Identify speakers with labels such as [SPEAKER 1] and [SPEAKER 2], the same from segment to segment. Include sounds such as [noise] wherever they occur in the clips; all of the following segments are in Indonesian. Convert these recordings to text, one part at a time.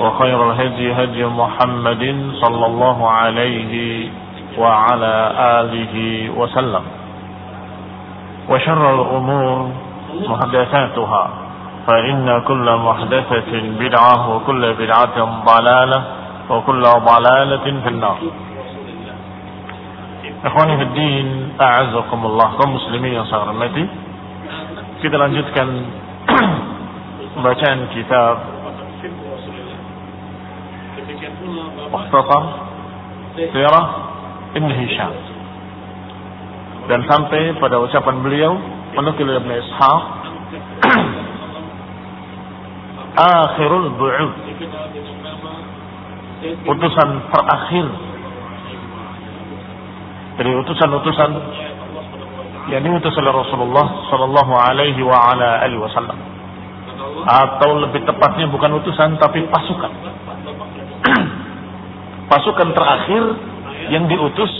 [SPEAKER 1] وخير الهدي هدي محمد صلى الله عليه وعلى آله وسلم وشر الأمور محدثاتها فإن كل محدثة بدعة وكل بدعة ضلالة وكل ضلالة في النار Fiddin, A'azakumullah, kaum muslimin yang sangat hormati. Kita lanjutkan [clears throat] bacaan kitab Mukhtasar Sirah Ibn Hisham. Dan sampai pada ucapan beliau menukil Ibn Ishaq [clears throat] Akhirul Bu'ud. Utusan terakhir. Dari utusan-utusan yang diutus oleh Rasulullah Sallallahu Alaihi wa ala alihi Wasallam. Atau lebih tepatnya bukan utusan tapi pasukan [clears throat] pasukan terakhir yang diutus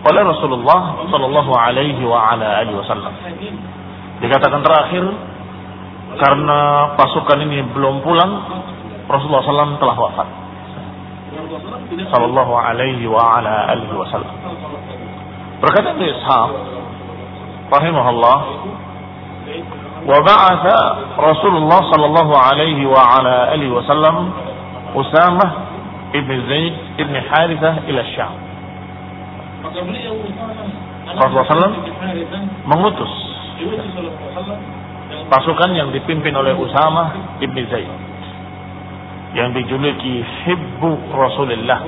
[SPEAKER 1] oleh Rasulullah Sallallahu Alaihi Wasallam. Dikatakan terakhir karena pasukan ini belum pulang Rasulullah SAW telah wafat. Sallallahu Alaihi Wasallam. Berkata Ibnu Ishaq rahimahullah wa ba'atha Rasulullah sallallahu alaihi wa ala alihi wasallam Usamah ibn Zaid ibn Harithah ila Syam. Rasulullah SAW mengutus pasukan yang dipimpin oleh Usamah ibn Zaid yang dijuluki Hibbu Rasulullah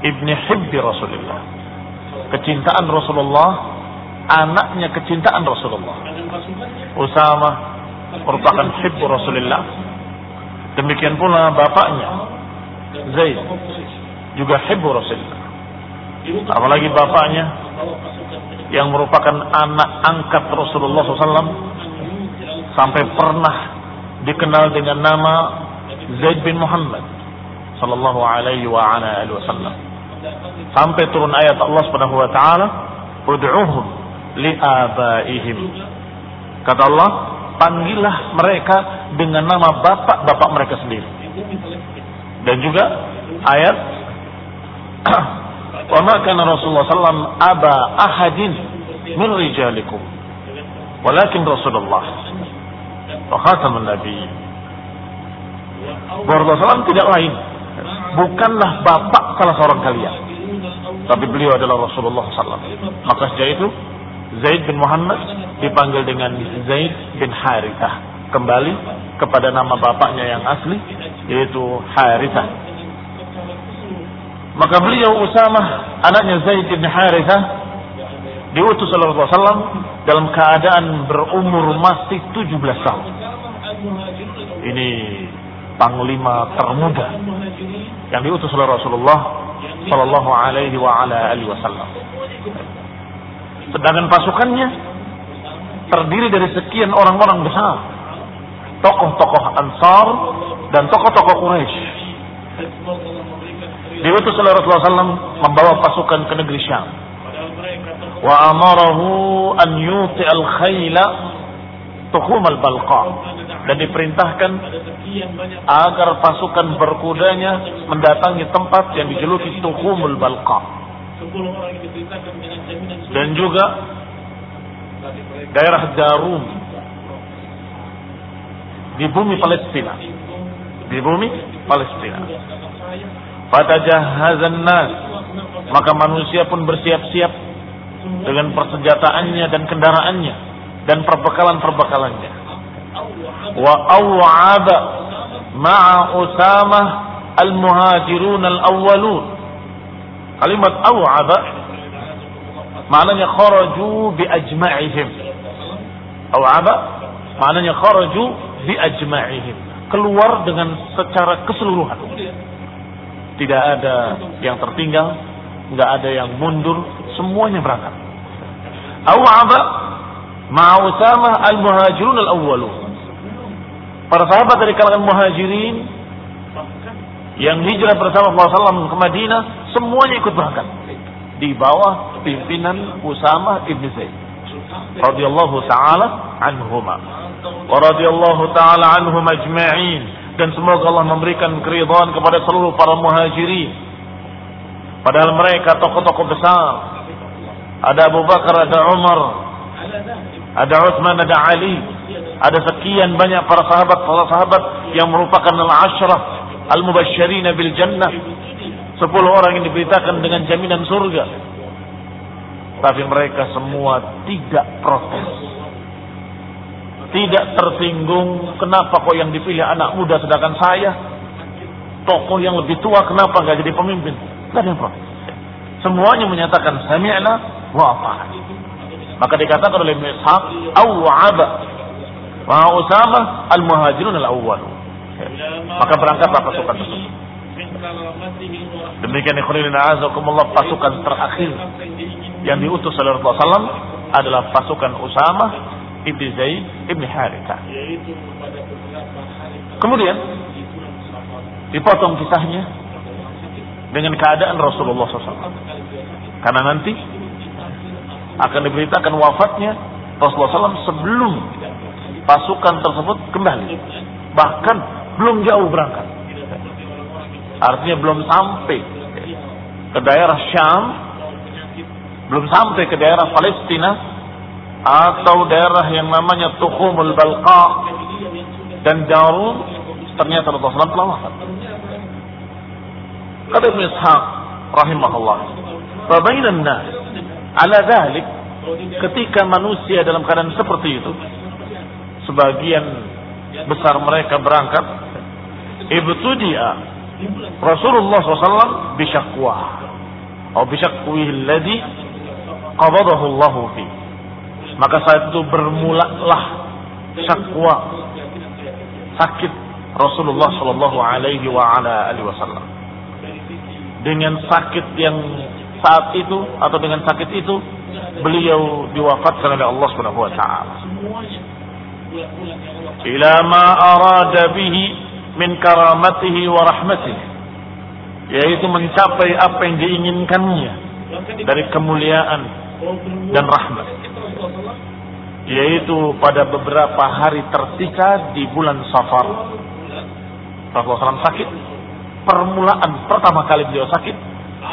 [SPEAKER 1] ibni Hibbi Rasulullah kecintaan Rasulullah anaknya kecintaan Rasulullah. Usama merupakan hibbu Rasulullah demikian pula bapaknya Zaid. Juga hibbu Rasulullah apalagi bapaknya yang merupakan anak angkat Rasulullah SAW sampai pernah dikenal dengan nama Zaid bin Muhammad sallallahu alaihi wa ala alihi wasallam. Sampai turun ayat Allah Subhanahu wa taala ud'uhum liabaihim kata Allah panggillah mereka dengan nama bapak-bapak mereka sendiri dan juga ayat [clears throat] wa ma kana Rasulullah sallam aba ahadin min rijalikum walakin Rasulullah wa khatamun nabiyyin. Rasulullah SAW tidak lain. Bukanlah bapak salah seorang kalian tapi beliau adalah Rasulullah SAW maka sejak itu Zaid bin Muhammad dipanggil dengan Zaid bin Harithah. Kembali kepada nama bapaknya yang asli yaitu Harithah maka beliau Usamah anaknya Zaid bin Harithah diutus oleh Rasulullah SAW dalam keadaan berumur masih 17 tahun. Ini panglima termuda yang diutus oleh Rasulullah Shallallahu Alaihi wa ala alihi Wasallam. Sedangkan pasukannya terdiri dari sekian orang-orang besar, tokoh-tokoh Ansar dan tokoh-tokoh Quraisy. Diutus oleh Rasulullah SAW membawa pasukan ke negeri Syam. Wa amarahu an yuti al khayla tuhum al balqa dan diperintahkan agar pasukan berkudanya mendatangi tempat yang dijuluki Tuhumul Balqa. Dan juga daerah Darum di bumi Palestina. Di bumi Palestina. Fatajahhazan nas maka manusia pun bersiap-siap dengan persenjataannya dan kendaraannya dan perbekalan-perbekalannya wa aw'aba ma'a Usamah al-muhajirun al-awwalun. Kalimat aw'aba maknanya kharaju bi ajma'ihim. Aw'aba maknanya kharaju bi ajma'ihim. Keluar dengan secara keseluruhan. Tidak ada yang tertinggal, nggak ada yang mundur, semuanya berangkat. Aw'aba ma'a Usamah al-muhajirun al-awwalun para sahabat dari kalangan muhajirin yang hijrah bersama Rasulullah ke Madinah semuanya ikut berangkat di bawah pimpinan Usama ibn Zaid radhiyallahu taala anhuma taala anhum ajma'in dan semoga Allah memberikan keridhaan kepada seluruh para muhajirin padahal mereka tokoh-tokoh besar ada Abu Bakar ada Umar ada Utsman ada Ali ada sekian banyak para sahabat para sahabat yang merupakan al-ashrah al-mubasysyirin bil jannah. Sepuluh orang yang diberitakan dengan jaminan surga. Tapi mereka semua tidak protes. Tidak tersinggung. Kenapa kok yang dipilih anak muda sedangkan saya? Tokoh yang lebih tua kenapa nggak jadi pemimpin? Tidak ada yang protes. Semuanya menyatakan sami'na wa Maka dikatakan oleh Ishaq, aw'aba Wa Usama al-muhajirun al-awwal. Maka berangkatlah pasukan tersebut. Demikian ikhwanilin a'azakumullah pasukan terakhir yang diutus oleh Rasulullah SAW adalah pasukan Usama ibn Zaid ibn Haritha. Kemudian dipotong kisahnya dengan keadaan Rasulullah SAW. Karena nanti akan diberitakan wafatnya Rasulullah SAW sebelum pasukan tersebut kembali. Bahkan belum jauh berangkat. Artinya belum sampai ke daerah Syam, belum sampai ke daerah Palestina atau daerah yang namanya Tukhumul Balqa dan Jarum ternyata Rasulullah telah wafat. Kata Ibn Ishaq rahimahullah, "Fabainan nas ala dhalik ketika manusia dalam keadaan seperti itu, sebagian besar mereka berangkat ibtudia Rasulullah SAW bisyakwa atau bisyakwi alladhi qabadahu Allah fi maka saat itu bermulalah syakwa sakit Rasulullah Shallallahu Alaihi Wasallam. Dengan sakit yang saat itu atau dengan sakit itu beliau diwafatkan oleh Allah Subhanahu wa taala. Ila ma arada bihi min karamatihi wa rahmatihi. Yaitu mencapai apa yang diinginkannya dari kemuliaan dan rahmat yaitu pada beberapa hari tersisa di bulan Safar Rasulullah SAW sakit permulaan pertama kali beliau sakit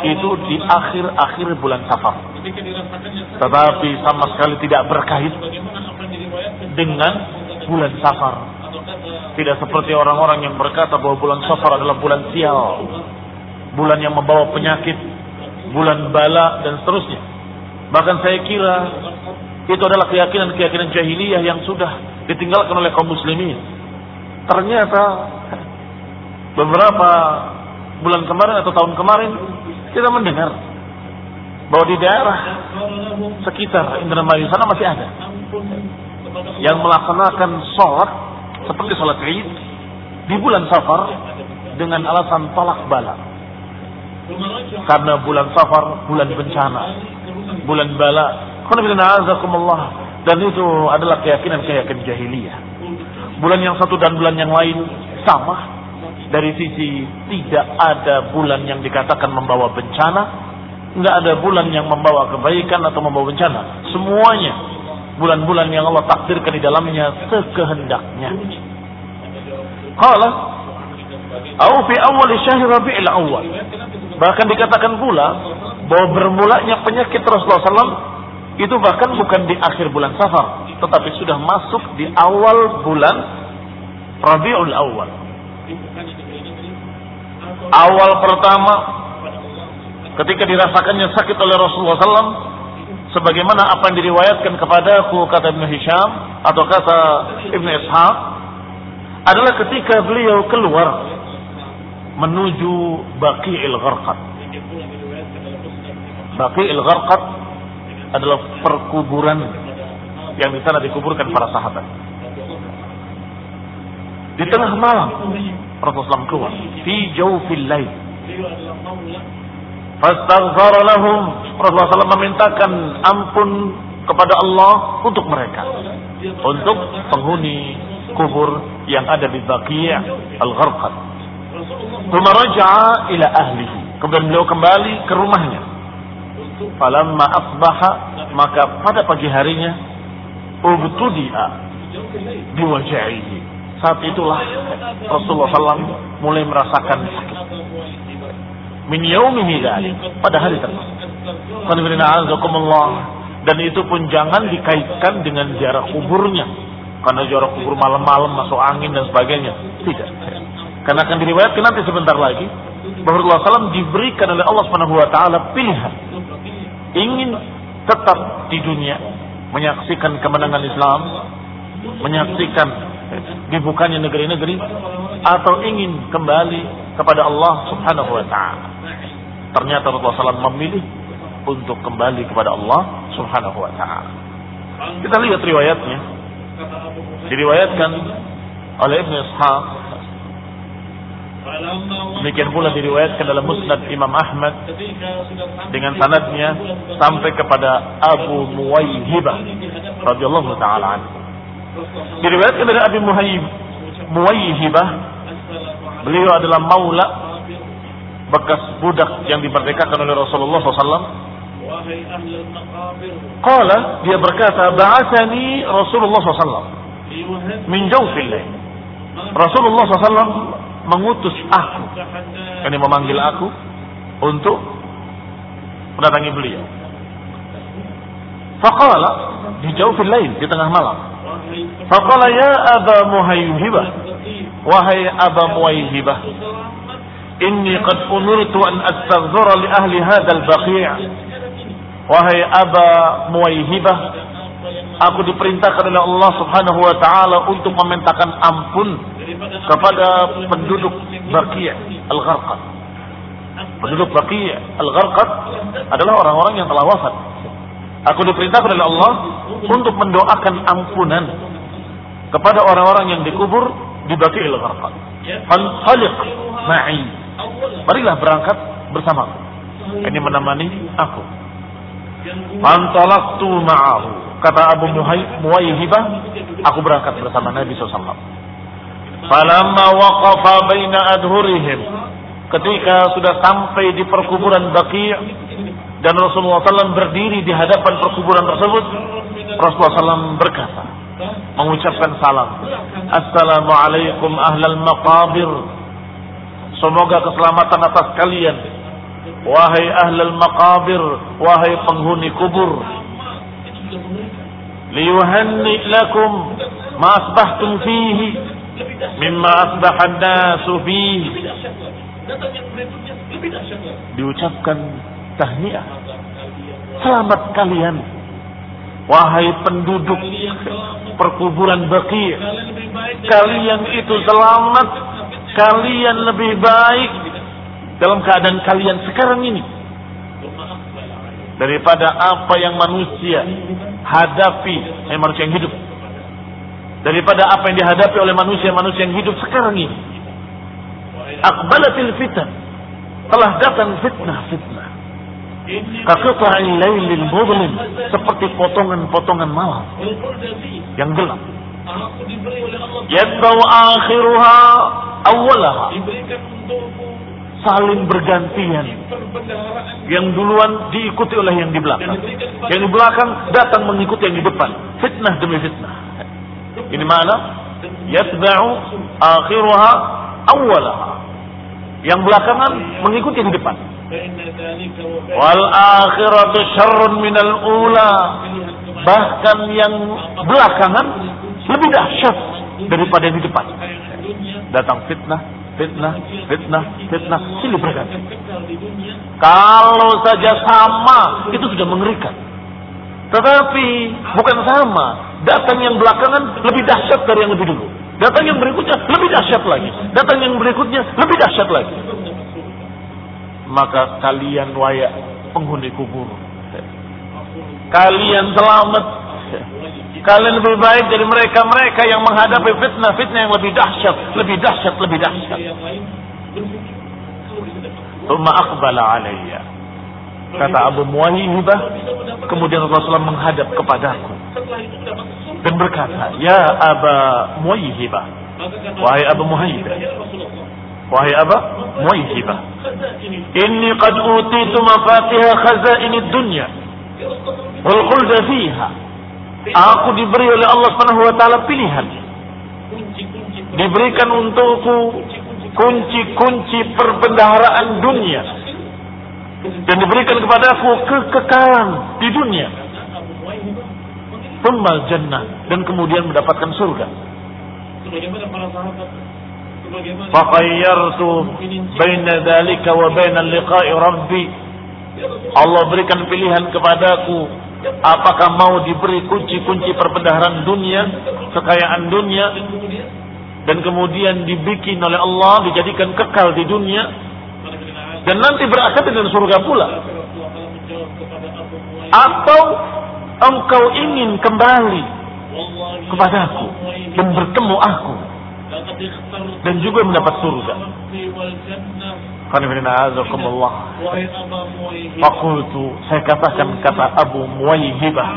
[SPEAKER 1] itu di akhir-akhir bulan Safar tetapi sama sekali tidak berkait dengan bulan safar. Tidak seperti orang-orang yang berkata bahwa bulan safar adalah bulan sial. Bulan yang membawa penyakit, bulan bala dan seterusnya. Bahkan saya kira itu adalah keyakinan-keyakinan jahiliyah yang sudah ditinggalkan oleh kaum muslimin. Ternyata beberapa bulan kemarin atau tahun kemarin kita mendengar bahwa di daerah sekitar Indramayu sana masih ada yang melaksanakan sholat seperti sholat Id di bulan Safar dengan alasan tolak bala. Karena bulan Safar bulan bencana, bulan bala. Dan itu adalah keyakinan-keyakinan jahiliyah. Bulan yang satu dan bulan yang lain sama dari sisi tidak ada bulan yang dikatakan membawa bencana, nggak ada bulan yang membawa kebaikan atau membawa bencana. Semuanya bulan-bulan yang Allah takdirkan di dalamnya sekehendaknya. Qala au fi awal syahr Rabiul Awal. Bahkan dikatakan pula bahwa bermulanya penyakit Rasulullah SAW itu bahkan bukan di akhir bulan Safar, tetapi sudah masuk di awal bulan Rabiul Awal. Awal pertama ketika dirasakannya sakit oleh Rasulullah SAW sebagaimana apa yang diriwayatkan kepadaku kata Ibn Hisham atau kata Ibn Ishaq adalah ketika beliau keluar menuju Baqi'il Gharqad. Baqi'il Gharqad adalah perkuburan yang di sana dikuburkan para sahabat. Di tengah malam Rasulullah SAW keluar fi jawfil lail. Fastaghfara lahum. Rasulullah SAW memintakan ampun kepada Allah untuk mereka. Untuk penghuni kubur yang ada di Baqiyah Al-Gharqad. Ila. Kemudian beliau kembali ke rumahnya. Falamma asbaha maka pada pagi harinya ubtudi'a biwaja'ihi saat itulah Rasulullah SAW mulai merasakan sakit. Min pada hari tersebut. Dan itu pun jangan dikaitkan dengan jarak kuburnya. Karena jarak kubur malam-malam masuk angin dan sebagainya. Tidak. Karena akan diriwayatkan nanti sebentar lagi bahwa Rasulullah SAW diberikan oleh Allah Taala pilihan ingin tetap di dunia menyaksikan kemenangan Islam, menyaksikan dibukanya negeri-negeri atau ingin kembali kepada Allah Subhanahu wa taala. Ternyata Rasulullah SAW memilih untuk kembali kepada Allah Subhanahu wa taala. Kita lihat riwayatnya. Diriwayatkan oleh Ibn Ishaq Demikian pula diriwayatkan dalam Musnad Imam Ahmad dengan sanadnya sampai kepada Abu Muwaihibah radhiyallahu taala. Diriwayatkan dari Abi Muhayyib Muwayyihibah Beliau adalah maula bekas budak yang dimerdekakan oleh Rasulullah SAW. Qala dia berkata, "Ba'athani Rasulullah SAW min jawfil Rasulullah SAW mengutus aku, ini memanggil aku untuk mendatangi beliau. Faqala di jawfil lain di tengah malam. Faqala ya Aba Muhayyibah Wahai Aba Muhayyibah Inni qad umirtu an astaghfira li ahli hadzal baqi' Wahai Aba Muhayyibah Aku diperintahkan oleh Allah Subhanahu wa taala untuk memintakan ampun kepada penduduk Baqi' Al-Gharqad. Penduduk Baqi' Al-Gharqad adalah orang-orang yang telah wafat Aku diperintahkan oleh Allah untuk mendoakan ampunan kepada orang-orang yang dikubur di Baqi'il Gharqad. Fanhaliq ma'i. Marilah berangkat bersamaku. Ini menemani aku. Fantalaqtu ma'ahu. Kata Abu Muwayyibah, aku berangkat bersama Nabi SAW. Falamma waqafa baina adhurihim. Ketika sudah sampai di perkuburan Baqi' dan Rasulullah SAW berdiri di hadapan perkuburan tersebut, Rasulullah SAW berkata, mengucapkan salam, Assalamualaikum ahlal maqabir. Semoga keselamatan atas kalian. Wahai ahlal maqabir, wahai penghuni kubur. Liyuhanni lakum ma asbahtum fihi mimma asbahan nasu fihi. Diucapkan tahniah. Selamat kalian. Wahai penduduk perkuburan Baqi, kalian itu selamat, kalian lebih baik dalam keadaan kalian sekarang ini. Daripada apa yang manusia hadapi, eh, manusia yang hidup. Daripada apa yang dihadapi oleh manusia-manusia yang hidup sekarang ini. Akbalatil fitan. Telah datang fitnah-fitnah. Kaqita'il lailil mudlim. Seperti potongan-potongan malam. Yang gelap. Yadbau akhiruha awalaha saling bergantian. Yang duluan diikuti oleh yang di belakang. Yang di belakang datang mengikuti yang di depan. Fitnah demi fitnah. Ini mana? Yatba'u akhiruha awalaha. Yang belakangan mengikuti yang di depan. Wal akhiratu syarrun minal ula. Bahkan yang belakangan lebih dahsyat daripada yang di depan. Datang fitnah, fitnah, fitnah, fitnah, silih berganti. Kalau saja sama, itu sudah mengerikan. Tetapi bukan sama, datang yang belakangan lebih dahsyat dari yang lebih dulu. Datang yang berikutnya lebih dahsyat lagi. Datang yang berikutnya lebih dahsyat lagi. Maka kalian wayak penghuni kubur. Kalian selamat Kalian lebih baik dari mereka-mereka yang menghadapi fitnah-fitnah yang lebih dahsyat, lebih dahsyat, lebih dahsyat. Tuma akbala alayya. Kata Abu Muwahibah, kemudian Rasulullah menghadap kepadaku dan berkata, Ya Aba Muwahibah, wahai Abu Muwahibah, wahai Aba Muwahibah, inni qad utitu mafatiha khazaini dunya wal khulda fiha Aku diberi oleh Allah Subhanahu wa taala pilihan. Diberikan untukku kunci-kunci perbendaharaan dunia dan diberikan kepadaku kekekalan di dunia. Tumbal jannah dan kemudian mendapatkan surga. Faqayyartu baina dzalika wa baina liqa'i rabbi. Allah berikan pilihan kepadaku Apakah mau diberi kunci-kunci perbendaharaan dunia, kekayaan dunia, dan kemudian dibikin oleh Allah, dijadikan kekal di dunia, dan nanti berakhir dengan surga pula? Atau engkau ingin kembali kepadaku dan bertemu aku dan juga mendapat surga? Fakultu saya katakan kata Abu Muwaihibah.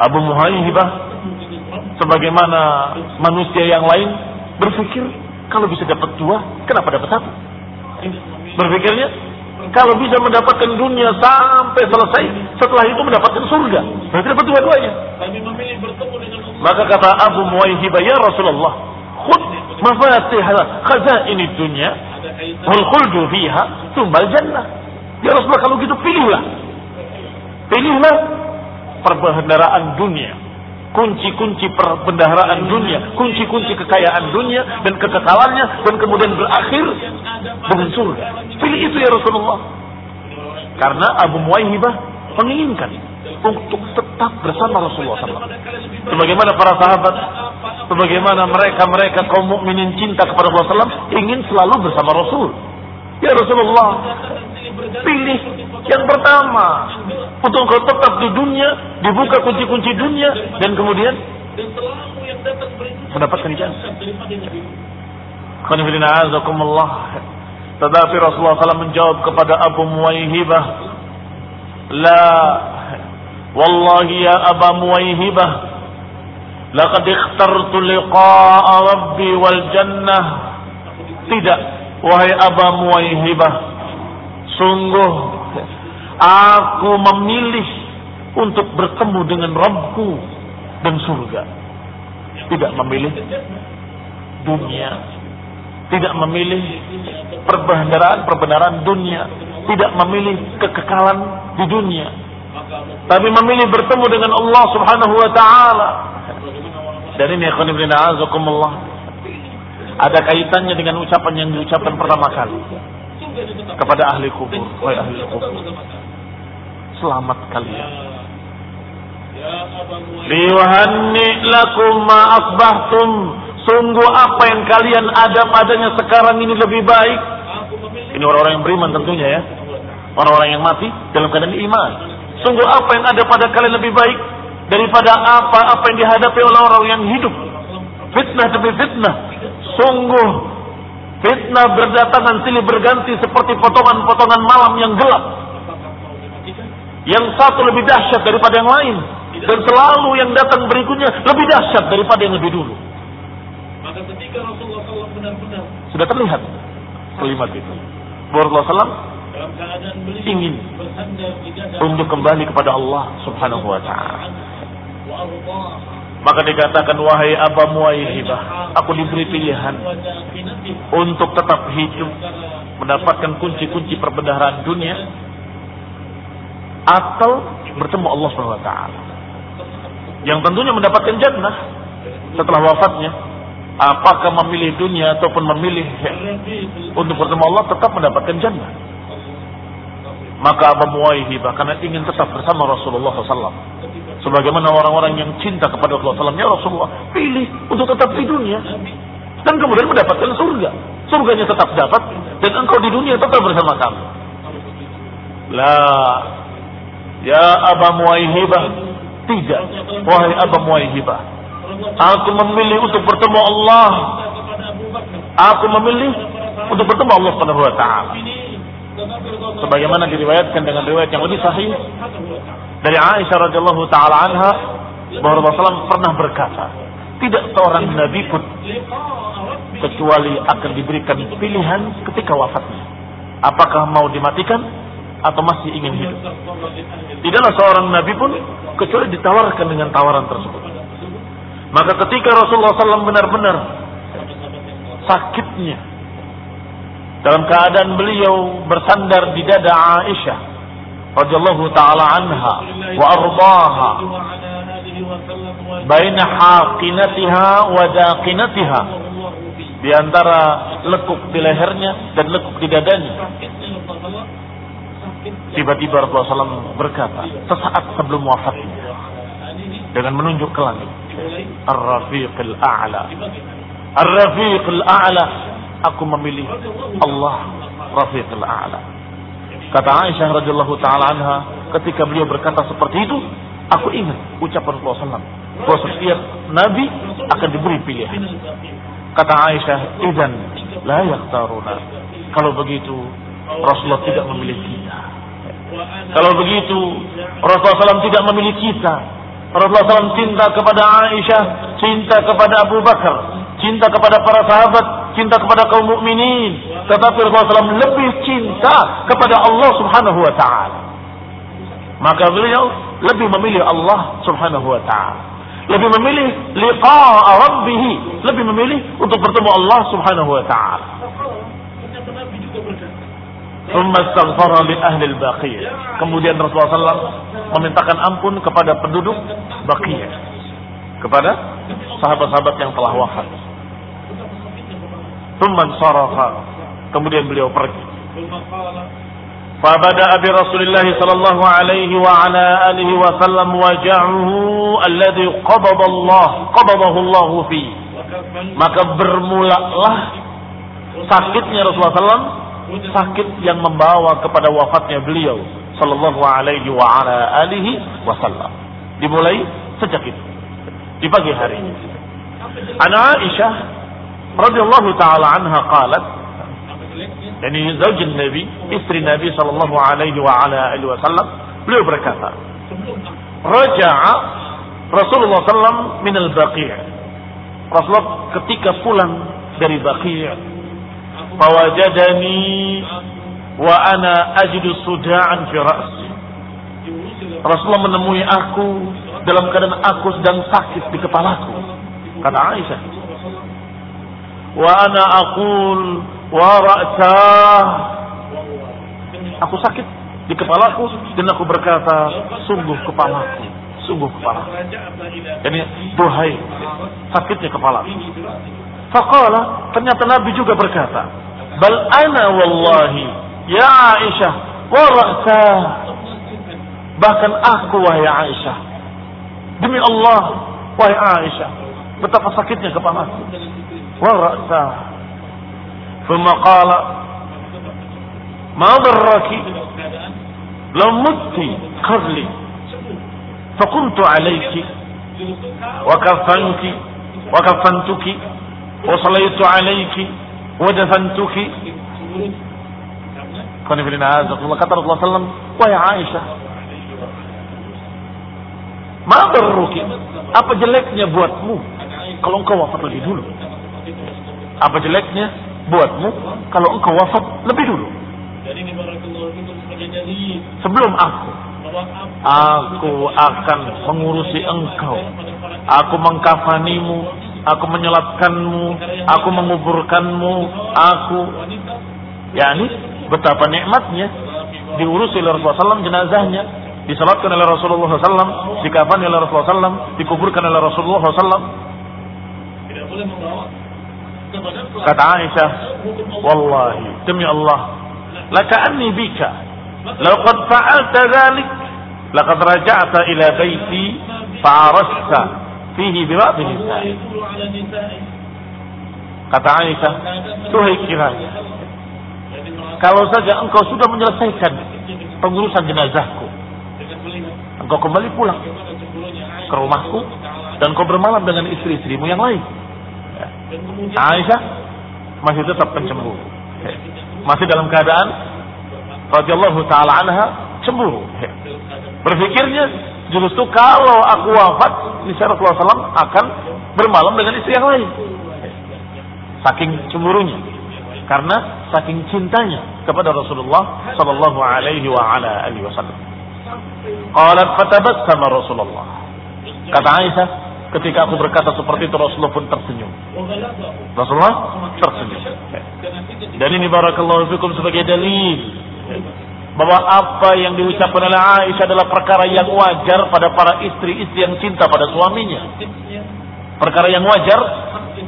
[SPEAKER 1] Abu Muwaihibah sebagaimana manusia yang lain berpikir kalau bisa dapat dua, kenapa dapat satu? Berpikirnya kalau bisa mendapatkan dunia sampai selesai, setelah itu mendapatkan surga. Berarti dapat dua-duanya. Maka kata Abu Muwaihibah, ya Rasulullah, khud mafatih ini dunia wal fiha tumbal jannah. Ya Rasulullah kalau gitu pilihlah. Pilihlah perbendaharaan dunia. Kunci-kunci perbendaharaan dunia, kunci-kunci kekayaan dunia dan kekekalannya dan kemudian berakhir dengan surga. Pilih itu ya Rasulullah. Karena Abu Muwaihibah menginginkan untuk tetap bersama Rasulullah SAW. Sebagaimana para sahabat sebagaimana mereka-mereka kaum mukminin cinta kepada Rasulullah SAW ingin selalu bersama Rasul. Ya Rasulullah, pilih yang pertama untuk kau tetap di dunia, dibuka kunci-kunci dunia dan kemudian mendapatkan ijazah. Tetapi Rasulullah SAW menjawab kepada Abu Muwaihibah, La, Wallahi ya Abu Muwaihibah, Laqad ikhtartu liqa'a rabbi wal jannah. Tidak, wahai Aba Muwaihibah. Sungguh aku memilih untuk bertemu dengan Rabbku dan surga. Tidak memilih dunia. Tidak memilih perbendaharaan-perbendaharaan dunia. Tidak memilih kekekalan di dunia. Tapi memilih bertemu dengan Allah subhanahu wa ta'ala dan ini azakumullah ada kaitannya dengan ucapan yang diucapkan pertama kali kepada ahli kubur. Ahli kubur, selamat kalian. Liwahanni lakum ma asbahtum. Sungguh apa yang kalian ada padanya sekarang ini lebih baik. Ini orang-orang yang beriman tentunya ya. Orang-orang yang mati dalam keadaan iman. Sungguh apa yang ada pada kalian lebih baik daripada apa-apa yang dihadapi oleh orang yang hidup. Fitnah demi fitnah. Sungguh fitnah berdatangan silih berganti seperti potongan-potongan malam yang gelap. Yang satu lebih dahsyat daripada yang lain. Dan selalu yang datang berikutnya lebih dahsyat daripada yang lebih dulu. Maka ketika Rasulullah SAW benar-benar sudah terlihat kalimat itu. Rasulullah SAW ingin untuk kembali kepada Allah Subhanahu wa taala. Maka dikatakan wahai Aba Muayyibah, aku diberi pilihan untuk tetap hidup, mendapatkan kunci-kunci perbendaharaan dunia atau bertemu Allah Subhanahu wa taala. Yang tentunya mendapatkan jannah setelah wafatnya. Apakah memilih dunia ataupun memilih untuk bertemu Allah tetap mendapatkan jannah. Maka Abu Muwaihibah karena ingin tetap bersama Rasulullah SAW. Sebagaimana orang-orang yang cinta kepada Rasulullah SAW. Ya Rasulullah, pilih untuk tetap di dunia. Dan kemudian mendapatkan surga. Surganya tetap dapat. Dan engkau di dunia tetap bersama kami. La. Ya Abu Muwaihibah. Tidak. Wahai Abu Muwaihibah. Aku memilih untuk bertemu Allah. Aku memilih untuk bertemu Allah Subhanahu wa taala sebagaimana diriwayatkan dengan riwayat yang lebih sahih dari Aisyah radhiyallahu taala anha bahwa Rasulullah pernah berkata, tidak seorang nabi pun kecuali akan diberikan pilihan ketika wafatnya. Apakah mau dimatikan atau masih ingin hidup? Tidaklah seorang nabi pun kecuali ditawarkan dengan tawaran tersebut. Maka ketika Rasulullah SAW benar-benar sakitnya dalam keadaan beliau bersandar di dada Aisyah radhiyallahu taala anha wa ardaha baina haqinatiha wa daqinatiha. Di antara lekuk di lehernya dan lekuk di dadanya. Tiba-tiba Rasulullah SAW berkata sesaat sebelum wafatnya dengan menunjuk ke langit Ar-Rafiq al-A'la Ar-Rafiq al-A'la aku memilih Allah Rafiqul A'la. Kata Aisyah radhiyallahu taala anha ketika beliau berkata seperti itu, aku ingat ucapan Rasulullah SAW bahwa setiap nabi akan diberi pilihan. Kata Aisyah, "Idzan la yakhtaruna." Kalau begitu Rasulullah tidak memilih kita. Kalau begitu Rasulullah SAW tidak memilih kita. Rasulullah SAW cinta kepada Aisyah, cinta kepada Abu Bakar, cinta kepada para sahabat, cinta kepada kaum mukminin, tetapi Rasulullah SAW lebih cinta kepada Allah Subhanahu wa taala. Maka beliau lebih memilih Allah Subhanahu wa taala. Lebih memilih liqa'a rabbih, lebih memilih untuk bertemu Allah Subhanahu wa taala. Kemudian Rasulullah SAW memintakan ampun kepada penduduk Baqiyah. Kepada sahabat-sahabat yang telah wafat. Thumman sarafa. Kemudian beliau pergi. فبدأ برسول الله صلى الله عليه وعلى آله وسلم وجعه الذي قبض الله قبضه الله فيه maka bermulalah sakitnya Rasulullah SAW sakit yang membawa kepada wafatnya beliau sallallahu alaihi wa ala alihi wasallam dimulai sejak itu di pagi hari Ana Aisyah radhiyallahu taala anha qalat yani zauj Nabi, istri Nabi sallallahu alaihi wa ala alihi wasallam, beliau berkata, "Raja'a Rasulullah sallam min al-Baqi'." Rasulullah ketika pulang dari Baqi' fawajadani wa ana ajidu suda'an fi ra'si. Rasulullah menemui aku dalam keadaan aku sedang sakit di kepalaku. Kata Aisyah, aqul wa ra'sah. Aku sakit di kepalaku dan aku berkata sungguh kepalaku sungguh kepala jadi duhai sakitnya kepala faqala ternyata Nabi juga berkata bal ana wallahi ya Aisyah wa bahkan aku wahai Aisyah. Demi Allah wahai Aisyah betapa sakitnya kepalaku ورأسه ثم قال ما ضرك؟ لو مت قبلي فقمت عليك وكفنك وكفنتك وصليت عليك ودفنتك. كان في الله صلى الله عليه الله وسلم ويا عائشة ما ضرك؟ apa jeleknya buatmu kalau engkau wafat lebih dulu Apa jeleknya? Buatmu kalau engkau wafat lebih dulu? Sebelum aku, aku akan mengurusi engkau. Aku mengkafanimu, aku menyelatkanmu, aku menguburkanmu, aku yakni betapa nikmatnya. Diurusi oleh Rasulullah SAW jenazahnya disalatkan oleh Rasulullah SAW dikafani oleh Rasulullah SAW dikuburkan oleh Rasulullah SAW kata Aisyah wallahi demi Allah laka anni bika laqad fa'alta dhalik laqad raja'ta ila baiti fa'arasta fihi biba'd nisa'i. Kata Aisyah tuhai kiranya kalau saja engkau sudah menyelesaikan pengurusan jenazahku engkau kembali pulang ke rumahku dan kau bermalam dengan istri-istrimu yang lain Aisyah masih tetap pencemburu. Masih dalam keadaan radhiyallahu taala anha cemburu. Berpikirnya justru kalau aku wafat, niscaya Rasulullah SAW akan bermalam dengan istri yang lain. Saking cemburunya. Karena saking cintanya kepada Rasulullah sallallahu alaihi wasallam. Qalat fatabassama Rasulullah. Kata Aisyah, Ketika aku berkata seperti itu Rasulullah pun tersenyum. Rasulullah tersenyum. Dan ini barakallahu fikum sebagai dalil bahwa apa yang diucapkan oleh Aisyah adalah perkara yang wajar pada para istri-istri yang cinta pada suaminya. Perkara yang wajar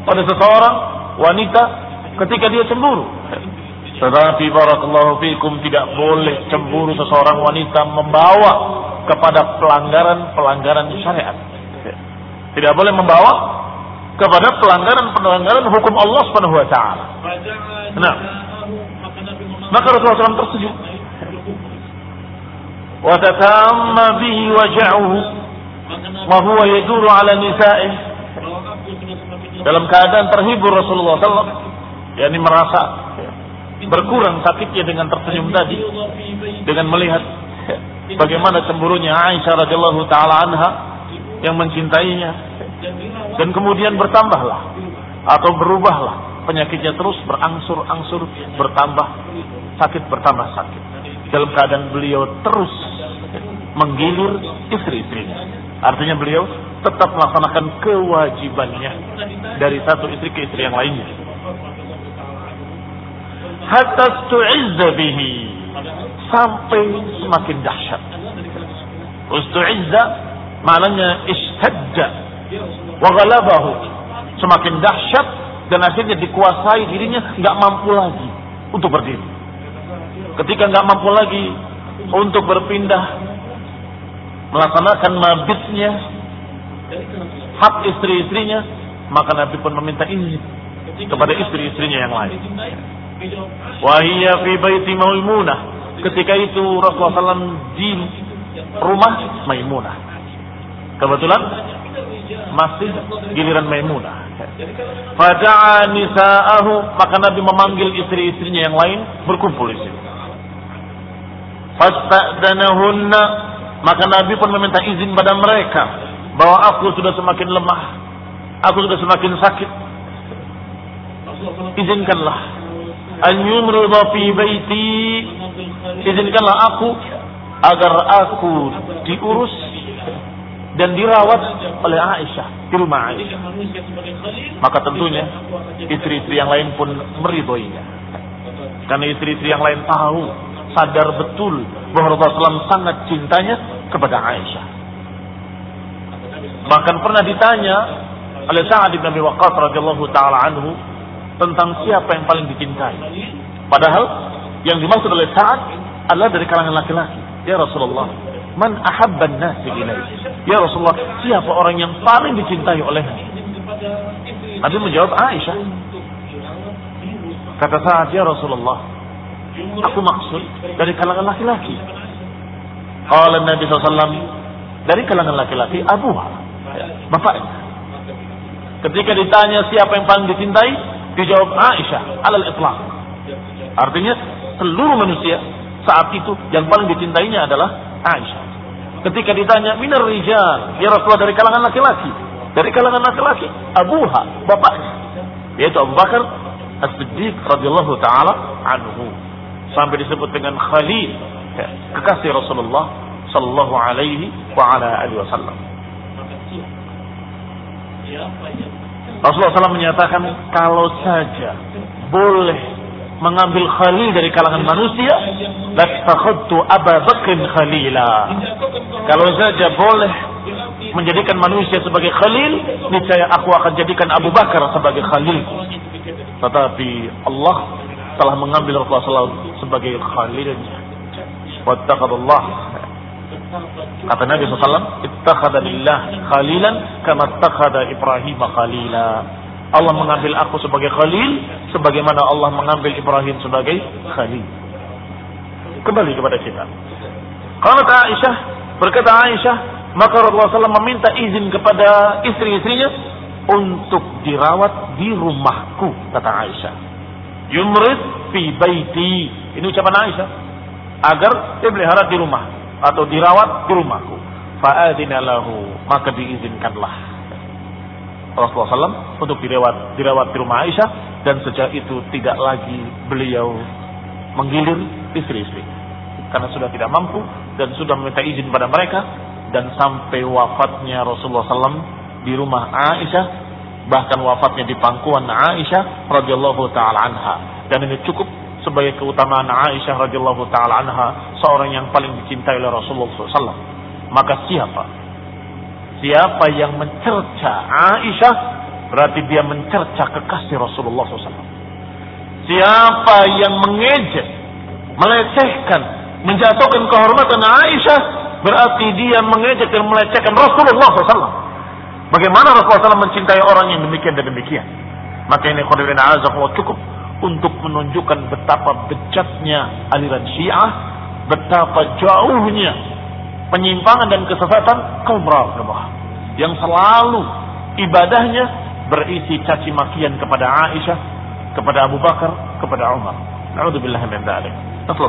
[SPEAKER 1] pada seseorang wanita ketika dia cemburu. Tetapi barakallahu fikum tidak boleh cemburu seseorang wanita membawa kepada pelanggaran-pelanggaran syariat. Tidak boleh membawa kepada pelanggaran-pelanggaran hukum Allah Subhanahu wa taala. Nah, maka Rasulullah SAW tersenyum. Wa tatamma bihi waja'uhu wa huwa yaduru ala nisa'ih. Dalam keadaan terhibur Rasulullah SAW, yakni merasa berkurang sakitnya dengan tersenyum tadi dengan melihat bagaimana cemburunya Aisyah radhiyallahu taala anha yang mencintainya. Dan kemudian bertambahlah atau berubahlah penyakitnya terus berangsur-angsur bertambah sakit bertambah sakit. Dalam keadaan beliau terus menggilir istri-istrinya. Artinya beliau tetap melaksanakan kewajibannya dari satu istri ke istri yang lainnya. Hatta tu'izza bihi sampai semakin dahsyat. Ustu'izza Maknanya istadda wa ghalabahu. Semakin dahsyat dan akhirnya dikuasai dirinya nggak mampu lagi untuk berdiri. Ketika nggak mampu lagi untuk berpindah melaksanakan mabitnya hak istri-istrinya maka Nabi pun meminta izin kepada istri-istrinya yang lain. Wahia fi baiti Maimunah. Ketika itu Rasulullah SAW di rumah Maimunah. Kebetulan masih giliran Maimunah. Fada'a nisa'ahu maka Nabi memanggil istri-istrinya yang lain berkumpul di sini. Fasta'danahunna maka Nabi pun meminta izin pada mereka bahwa aku sudah semakin lemah, aku sudah semakin sakit. Izinkanlah an yumrida fi baiti izinkanlah aku agar aku diurus dan dirawat oleh Aisyah di rumah Aisyah. Maka tentunya istri-istri yang lain pun meridhoinya. Karena istri-istri yang lain tahu, sadar betul bahwa Rasulullah SAW sangat cintanya kepada Aisyah. Bahkan pernah ditanya oleh Sa'ad bin Abi Waqqas radhiyallahu taala anhu tentang siapa yang paling dicintai. Padahal yang dimaksud oleh Sa'ad adalah dari kalangan laki-laki. Ya Rasulullah, man ahabban nasi ilaih. Ya Rasulullah, siapa orang yang paling dicintai oleh Nabi menjawab Aisyah. Kata saat ya Rasulullah, Aku maksud dari kalangan laki-laki. Kalau Nabi SAW dari kalangan laki-laki Abu ya, bapaknya. Ketika ditanya siapa yang paling dicintai, dijawab Aisyah alal itlaq. Artinya seluruh manusia saat itu yang paling dicintainya adalah Aisyah. Ketika ditanya minar rijal, ya Rasulullah dari kalangan laki-laki. Dari kalangan laki-laki, Abuha, bapaknya. Yaitu Abu Bakar As-Siddiq radhiyallahu taala anhu. Sampai disebut dengan Khalil, ya, kekasih Rasulullah sallallahu alaihi wa ala alihi wasallam. Rasulullah SAW menyatakan kalau saja boleh mengambil khalil dari kalangan manusia, lastakhadtu Abu Bakr khalila. Kalau saja boleh menjadikan manusia sebagai khalil, niscaya aku akan jadikan Abu Bakar sebagai khalil. Tetapi Allah telah mengambil Rasulullah sebagai khalilnya. Wattaqadallah. Kata Nabi SAW, Ittakhada lillah khalilan kama ittakhada Ibrahim khalila. Allah mengambil aku sebagai khalil sebagaimana Allah mengambil Ibrahim sebagai khalil. Kembali kepada kita. Kalau Aisyah berkata Aisyah, maka Rasulullah SAW meminta izin kepada istri-istrinya untuk dirawat di rumahku, kata Aisyah. Yumrid fi baiti. Ini ucapan Aisyah. Agar dipelihara di rumah atau dirawat di rumahku. Fa'adina lahu, maka diizinkanlah Rasulullah SAW untuk dirawat dirawat di rumah Aisyah dan sejak itu tidak lagi beliau menggilir istri-istri. Karena sudah tidak mampu dan sudah meminta izin pada mereka dan sampai wafatnya Rasulullah SAW di rumah Aisyah bahkan wafatnya di pangkuan Aisyah radhiyallahu taala anha. Dan ini cukup sebagai keutamaan Aisyah radhiyallahu taala anha seorang yang paling dicintai oleh Rasulullah SAW maka siapa Siapa yang mencerca Aisyah berarti dia mencerca kekasih Rasulullah SAW. Siapa yang mengejek, melecehkan, menjatuhkan kehormatan Aisyah berarti dia mengejek dan melecehkan Rasulullah SAW. Bagaimana Rasulullah SAW mencintai orang yang demikian dan demikian? Maka ini khairin azakumullah cukup untuk menunjukkan betapa bejatnya aliran Syiah, betapa jauhnya penyimpangan dan kesesatan kaum Rafidhah yang selalu ibadahnya berisi caci makian kepada Aisyah, kepada Abu Bakar, kepada Umar. Nauzubillah min dzalik. Nasallu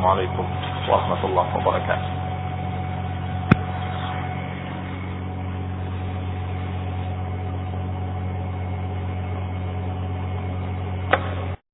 [SPEAKER 1] alaikum warahmatullahi wabarakatuh.